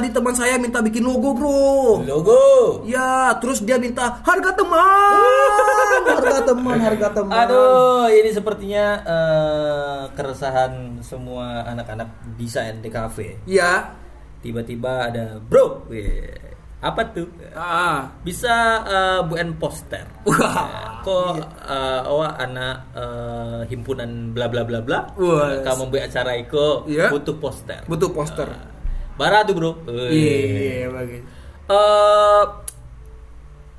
tadi teman saya minta bikin logo, Bro. Logo. Ya, terus dia minta harga teman. harga teman, harga teman. Aduh, ini sepertinya eh, keresahan semua anak-anak desain di kafe. Ya. Tiba-tiba ada bro, apa tuh? Ah. Bisa eh, buat poster. Wah. Kok eh, awak anak eh, himpunan bla bla bla bla. Wah. Kamu membuat acara itu Iya. butuh poster. Butuh poster. Barat tuh bro. Wih. Iya, bagus. Eh,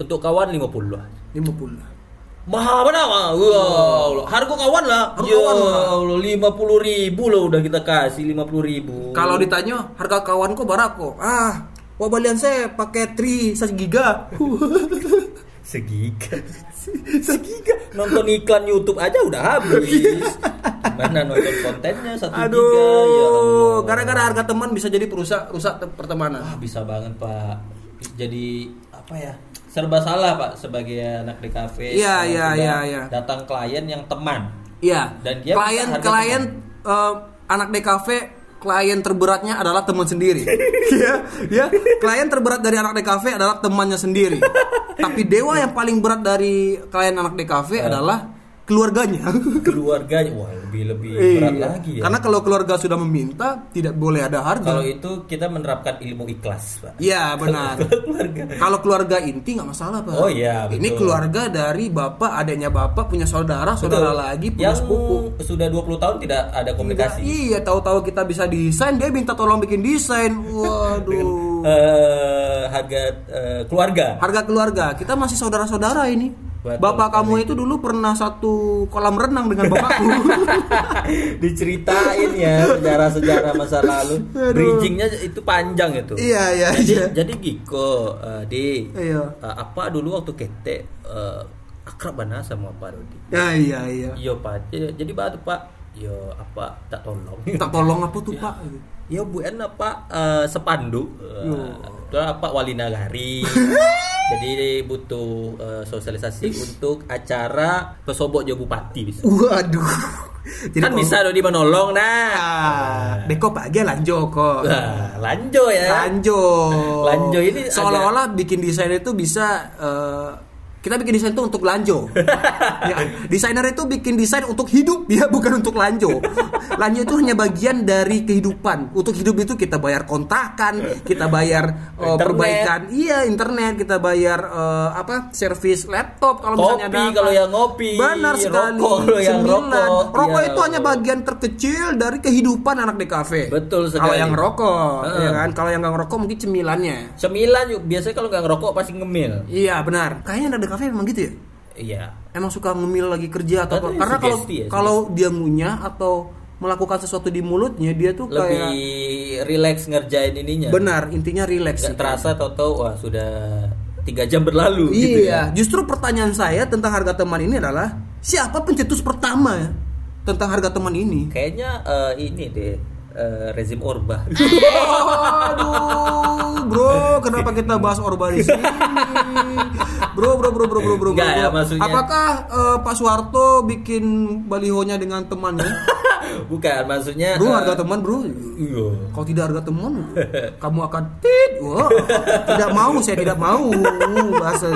untuk kawan 50 lah. 50. Mahal mana mah? Wow, harga kawan lah. Harga ya kawan lima puluh ribu loh udah kita kasih lima puluh ribu. Kalau ditanya harga kawan kok barako? Ah, wah balian saya pakai tri 1 giga. segiga, segiga. Nonton iklan YouTube aja udah habis. Gimana nonton kontennya satu? Ya Aduh, Allah. gara-gara harga teman bisa jadi perusak rusak te- pertemanan. Ah, bisa banget pak. Jadi apa ya? Serba salah pak sebagai anak di kafe. Iya, iya, iya, iya. Datang klien yang teman. Iya. Dan dia klien klien eh, anak DKV klien terberatnya adalah teman sendiri. Iya, ya. Klien terberat dari anak DKV adalah temannya sendiri. Tapi dewa yang paling berat dari klien anak DKV Eh. adalah keluarganya. Keluarganya, wah lebih lebih berat Iya. lagi ya. Karena kalau keluarga sudah meminta, tidak boleh ada harga. Kalau itu kita menerapkan ilmu ikhlas, Pak. Iya benar. Kalau keluarga. Kalau keluarga inti nggak masalah pak. Oh, iya, Ini betul. keluarga dari bapak, adanya bapak punya saudara, saudara Betul. lagi punya yang sepupu. sudah 20 tahun tidak ada komunikasi. Iya, tahu-tahu kita bisa desain, dia minta tolong bikin desain. Waduh. Eh, harga eh, keluarga. Harga keluarga, kita masih saudara-saudara ini. Betul Bapak kamu itu dulu pernah satu kolam renang dengan bapakku. Diceritain ya sejarah-sejarah masa lalu. Bridgingnya itu panjang itu. iya, iya, Jadi, iya. jadi Giko, eh, di Iya. eh, apa dulu waktu kete eh, akrab mana sama Pak Rodi. Ya, iya, iya. Iya Pak. Jadi, jadi batu Pak. Yo apa tak tolong. Tak tolong apa tuh, Pak? Ya Bu En apa eh, sepandu Yo. Itu apa wali nagari. Jadi butuh eh, sosialisasi untuk acara pesobok jo bupati bisa. Waduh. kan kalau- bisa dong di menolong nah. Ah, Deko pagi lanjut kok. Wah, lanjut ya. Lanjo. Lanjo ini seolah-olah bikin desain itu bisa eh, kita bikin desain itu untuk lanjo. ya, desainer itu bikin desain untuk hidup ya, bukan untuk lanjo. Lanjo itu hanya bagian dari kehidupan. Untuk hidup itu kita bayar kontrakan, kita bayar Internet. perbaikan, iya internet, kita bayar eh, apa servis laptop kalau misalnya Kopi ada kalau yang ngopi, Benar sekali. rokok yang Cemilan. rokok. Rokok Ya itu hanya bagian terkecil dari kehidupan anak di kafe. Betul sekali. Kalau yang rokok, Heeh. ya kan? Kalau yang nggak ngerokok mungkin cemilannya. Cemilan yuk biasanya kalau nggak ngerokok pasti ngemil. Iya benar. Kayaknya di kafe memang gitu ya. Iya. Emang suka ngemil lagi kerja atau apa? Karena kalau ya, kalau dia ngunyah atau melakukan sesuatu di mulutnya dia tuh Lebih kayak relax ngerjain ininya. benar intinya relax. Gak terasa tau-tau wah sudah tiga jam berlalu. gitu ya. Iya, justru pertanyaan saya tentang harga teman ini adalah siapa pencetus pertama ya tentang harga teman ini? Kayaknya eh, ini deh eh, rezim Orba. Aduh, bro, kenapa kita bahas Orba di sini? Bro, bro, bro, bro, bro, bro. Enggak bro. ya, maksudnya- Apakah eh, Pak Soeharto bikin balihonya dengan temannya? Bukan maksudnya. Bro, eh, harga teman, bro. Iya. Kalau tidak harga teman, kamu akan tit. Wah, tidak mau, saya tidak mau. Bahasa.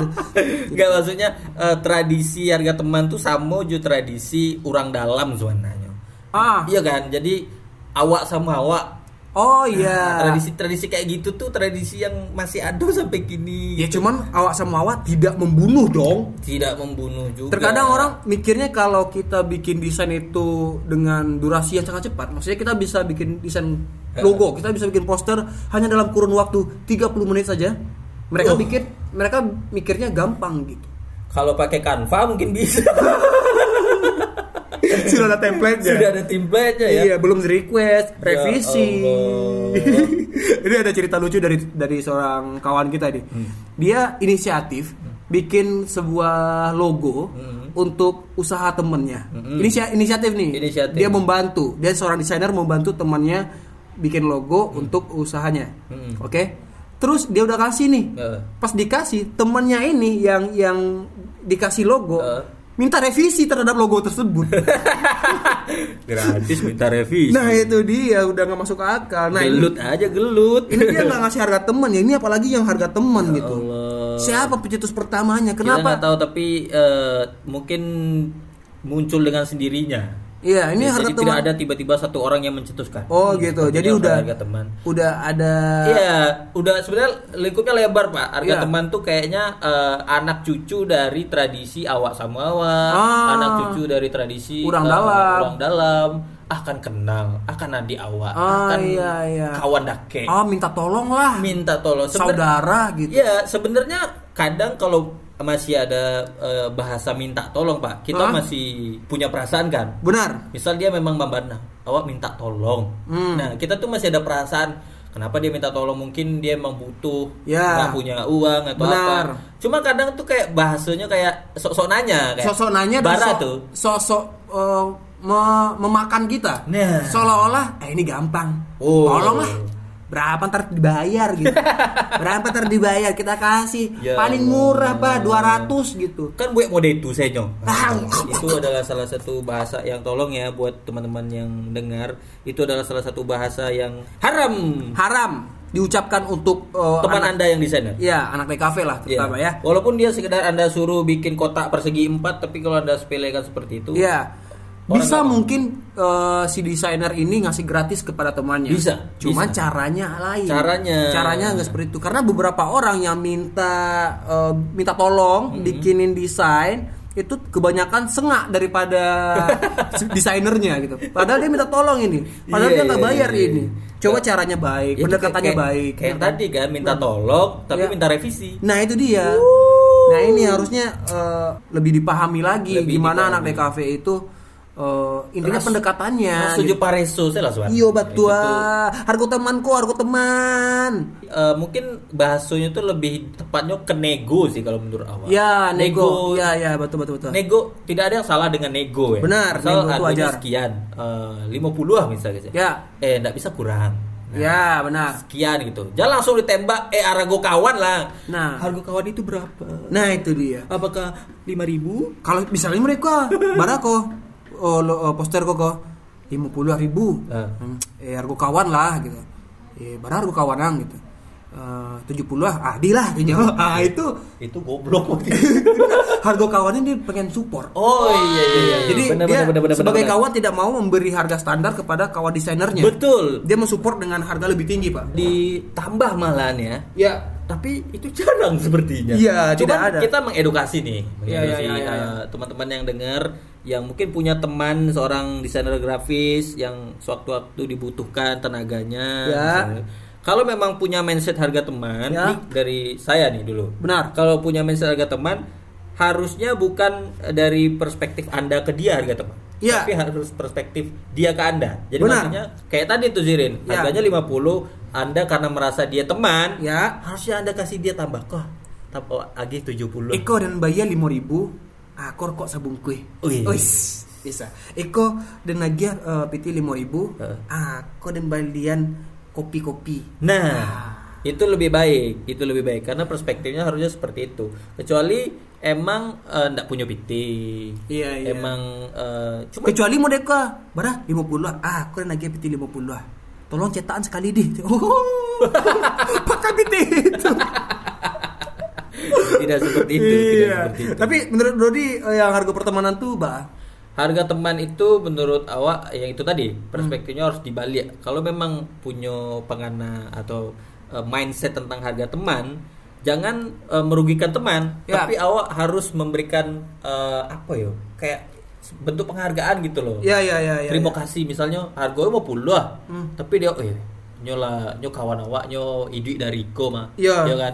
Enggak maksudnya eh, tradisi harga teman tuh sama jo tradisi orang dalam sebenarnya. Ah, Iya kan? Jadi awak sama awak oh iya. tradisi-tradisi kayak gitu tuh tradisi yang masih ada sampai kini. Ya cuman awak sama awak tidak membunuh dong. Tidak membunuh juga. Terkadang orang mikirnya kalau kita bikin desain itu dengan durasi yang sangat cepat, maksudnya kita bisa bikin desain logo, kita bisa bikin poster hanya dalam kurun waktu 30 menit saja. Mereka Oh. pikir mereka mikirnya gampang gitu. kalau pakai Canva mungkin bisa. Sudah ada template Sudah ada template-nya ya. Iya, belum request, revisi. Allah. Ini ada cerita lucu dari dari seorang kawan kita nih. Hmm. Dia inisiatif bikin sebuah logo Hmm. untuk usaha temennya. Inisia- inisiatif nih. Inisiatif. Dia membantu. Dia seorang desainer membantu temannya bikin logo Hmm. untuk usahanya. Oke. Terus dia udah kasih nih. Eh. Pas dikasih temennya ini yang yang dikasih logo Eh. Minta revisi terhadap logo tersebut. Gratis minta revisi. nah itu dia udah nggak masuk akal. Nah ini, gelut aja gelut. ini dia nggak ngasih harga teman ya. Ini apalagi yang harga teman gitu. Ya Allah. Siapa pencetus pertamanya? Kita nggak Kenapa? tahu tapi eh, mungkin muncul dengan sendirinya. Iya, ini Ya, harga jadi teman. tidak ada tiba-tiba satu orang yang mencetuskan. Oh gitu. Jadi udah harga teman. udah ada Iya, udah sebenarnya lingkupnya lebar pak. Harga Iya. teman tuh kayaknya eh, anak cucu dari tradisi awak sama awak, Ah. anak cucu dari tradisi Urang eh, dalam. urang dalam, akan kenal, akan adik awak, Ah, akan iya, iya. kawan dake, ah minta tolong lah. minta tolong. Seben- Saudara gitu. Iya, sebenarnya kadang kalau masih ada eh, bahasa minta tolong pak, kita Hah? masih punya perasaan kan. Benar. Misal dia memang membana, awak minta tolong. Hmm. Nah, kita tuh masih ada perasaan kenapa dia minta tolong? Mungkin dia emang butuh, Ya. nggak punya uang atau Benar. apa. Cuma kadang tuh kayak bahasanya kayak sok-sok nanya kayak Sosok nanya bara so- tuh. sosok eh, me- memakan kita. Nah. Seolah-olah eh ini gampang. Oh. Tolong lah. Berapa ntar dibayar gitu. Berapa ntar dibayar kita kasih. Ya Paling murah, Pak, 200 gitu. Kan buat mode itu saya nyong. Ah. itu adalah salah satu bahasa yang tolong ya buat teman-teman yang dengar. Itu adalah salah satu bahasa yang haram. Haram diucapkan untuk eh, Teman anak, anda yang desainer. ya anak TKV lah Iya. terutama ya. Walaupun dia sekedar anda suruh bikin kotak persegi empat, tapi kalau anda sepelekan seperti itu, Iya. Orang Bisa mungkin eh, si desainer ini ngasih gratis kepada temannya. Bisa, Cuman bisa. caranya lain. Caranya. Caranya nggak seperti itu. Karena beberapa orang yang minta eh, minta tolong Hmm. bikinin desain itu kebanyakan sengak daripada desainernya gitu. Padahal dia minta tolong ini. Padahal Iya, dia nggak iya, bayar iya. ini. Coba caranya baik, Ya, pendekatannya kayak- baik. Kayak ya kan? tadi kan minta tolong tapi Ya. minta revisi. Nah itu dia. Nah ini harusnya eh, lebih dipahami lagi Lebih gimana dipahami. anak DKV itu eh, intinya Ras- pendekatannya. Setuju gitu. pareso saya lah Swan. Iya betul. Itu tuh, Harga temanku, harga teman. eh, mungkin bahasanya tuh lebih tepatnya ke nego sih kalau menurut awak. Ya nego. nego. Ya ya betul betul betul. Nego tidak ada yang salah dengan nego ya. Benar, Misal nego itu wajar. sekian, eh, 50 lah misalnya. Sih. Ya. Eh, enggak bisa kurang. Nah, Ya benar. Sekian gitu. Jangan langsung ditembak eh arago kawan lah. Nah. harga kawan itu berapa? Nah itu dia. Apakah 5000? Kalau misalnya mereka barako oh, lo, oh, poster kok kok lima puluh ribu. Hmm, Eh harga kawan lah gitu. Eh bara harga kawanan gitu. Tujuh puluh ah, adil lah gitu. Ah itu Itu goblok itu. harga kawannya dia pengen support. Oh iya iya iya. Jadi Benar, dia benar, benar, benar, sebagai benar. kawan tidak mau memberi harga standar kepada kawan desainernya. Betul. Dia mensupport dengan harga lebih tinggi, Pak. Ditambah malahan ya. Ya. Tapi itu jarang sepertinya. Iya, tidak ada. kita mengedukasi nih, Iya, mengedukasi iya, iya. eh, teman-teman yang dengar yang mungkin punya teman seorang desainer grafis yang sewaktu-waktu dibutuhkan tenaganya. Ya. misalnya. Kalau memang punya mindset harga teman, Ya. nih dari saya nih dulu. Benar. Kalau punya mindset harga teman, harusnya bukan dari perspektif Anda ke dia harga teman. Iya. Tapi harus perspektif dia ke Anda. Jadi Benar. maksudnya kayak tadi tuh Zirin, Ya. harganya 50, Anda karena merasa dia teman, Ya. harusnya Anda kasih dia tambah kok. Tambah lagi 70. Eko dan lima ribu. Akor kok sabun kue. Wih. Wis. Bisa. Eko dan lagi uh, PT lima ribu. Heeh. Aku dan balian kopi-kopi. Nah, itu lebih baik, itu lebih baik karena perspektifnya harusnya seperti itu. Kecuali emang enggak punya PT. Iya, iya. Emang eh, cuma Kecuali mau deka, bara 50 ah. Aku dan lagi PT 50 ah. Tolong cetakan sekali deh. Oh, pakai PT itu. tidak seperti itu, tidak Iya. seperti itu. Tapi menurut Dodi eh, yang harga pertemanan tuh, bah, Harga teman itu menurut awak yang itu tadi perspektifnya Hmm. harus dibalik. Kalau memang punya pengana atau eh, mindset tentang harga teman, jangan eh, merugikan teman, Ya. tapi awak harus memberikan eh, apa yo kayak bentuk penghargaan gitu loh. Ya ya ya ya. Terima ya. kasih misalnya harganya mau puluh lah, Hmm. tapi dia eh nyola nyo kawan awak nyo idui dari ko mah, Iya. ya kan?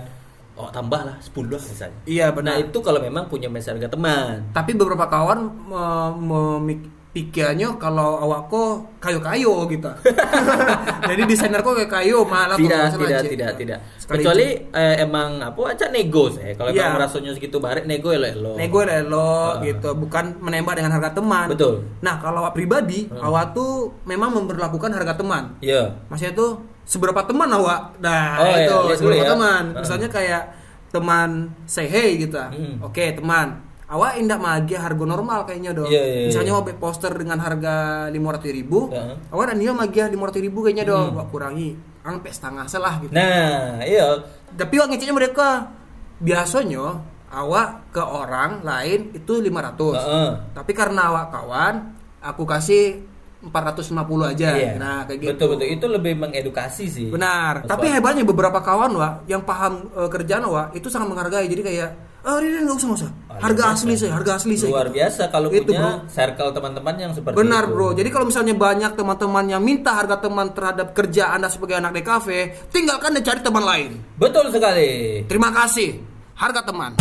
Oh tambah lah 10 lah misalnya. Iya Nah benar. itu kalau memang punya harga teman. Tapi beberapa kawan me- memikirnya kalau awakku kayu-kayu gitu. Jadi desainer kok kayak kayu malah tidak tidak tidak Cik. tidak Sekali kecuali eh, emang apa aja nego saya kalau Iya. emang merasanya segitu barek nego elo elo nego elo Ah. gitu, bukan menembak dengan harga teman. Betul. Nah, kalau awak pribadi, awak tuh memang memperlakukan harga teman. iya Maksudnya tuh seberapa teman awak? Nah, Oh, iya, itu lihat dulu seberapa ya. teman. Ah. Misalnya kayak teman say hey gitu. Hmm. Oke, teman. Awak indak magi harga normal kayaknya dong. Iya, iya, iya. Misalnya awak poster dengan harga lima ratus ribu, Heeh. awak dan dia magi lima ratus ribu kayaknya dong. Hmm. Kurangi, angpek setengah salah gitu. Nah, iya. Tapi awak ngeceknya mereka biasanya awak ke orang lain itu 500. Heeh. Tapi karena awak kawan, aku kasih 450 aja. Iya. Nah, kayak gitu. Betul betul itu lebih mengedukasi sih. Benar. Mas Tapi hebatnya beberapa kawan wa yang paham eh, kerjaan wa itu sangat menghargai. Jadi kayak, oh ini nggak usah nggak usah. Ah, Harga asli saya, harga asli saya. Luar biasa kalau Itu, punya bro. circle teman-teman yang seperti Benar itu. bro. Jadi kalau misalnya banyak teman-teman yang minta harga teman terhadap kerja anda sebagai anak DKV, tinggalkan dan cari teman lain. Betul sekali. Terima kasih. Harga teman.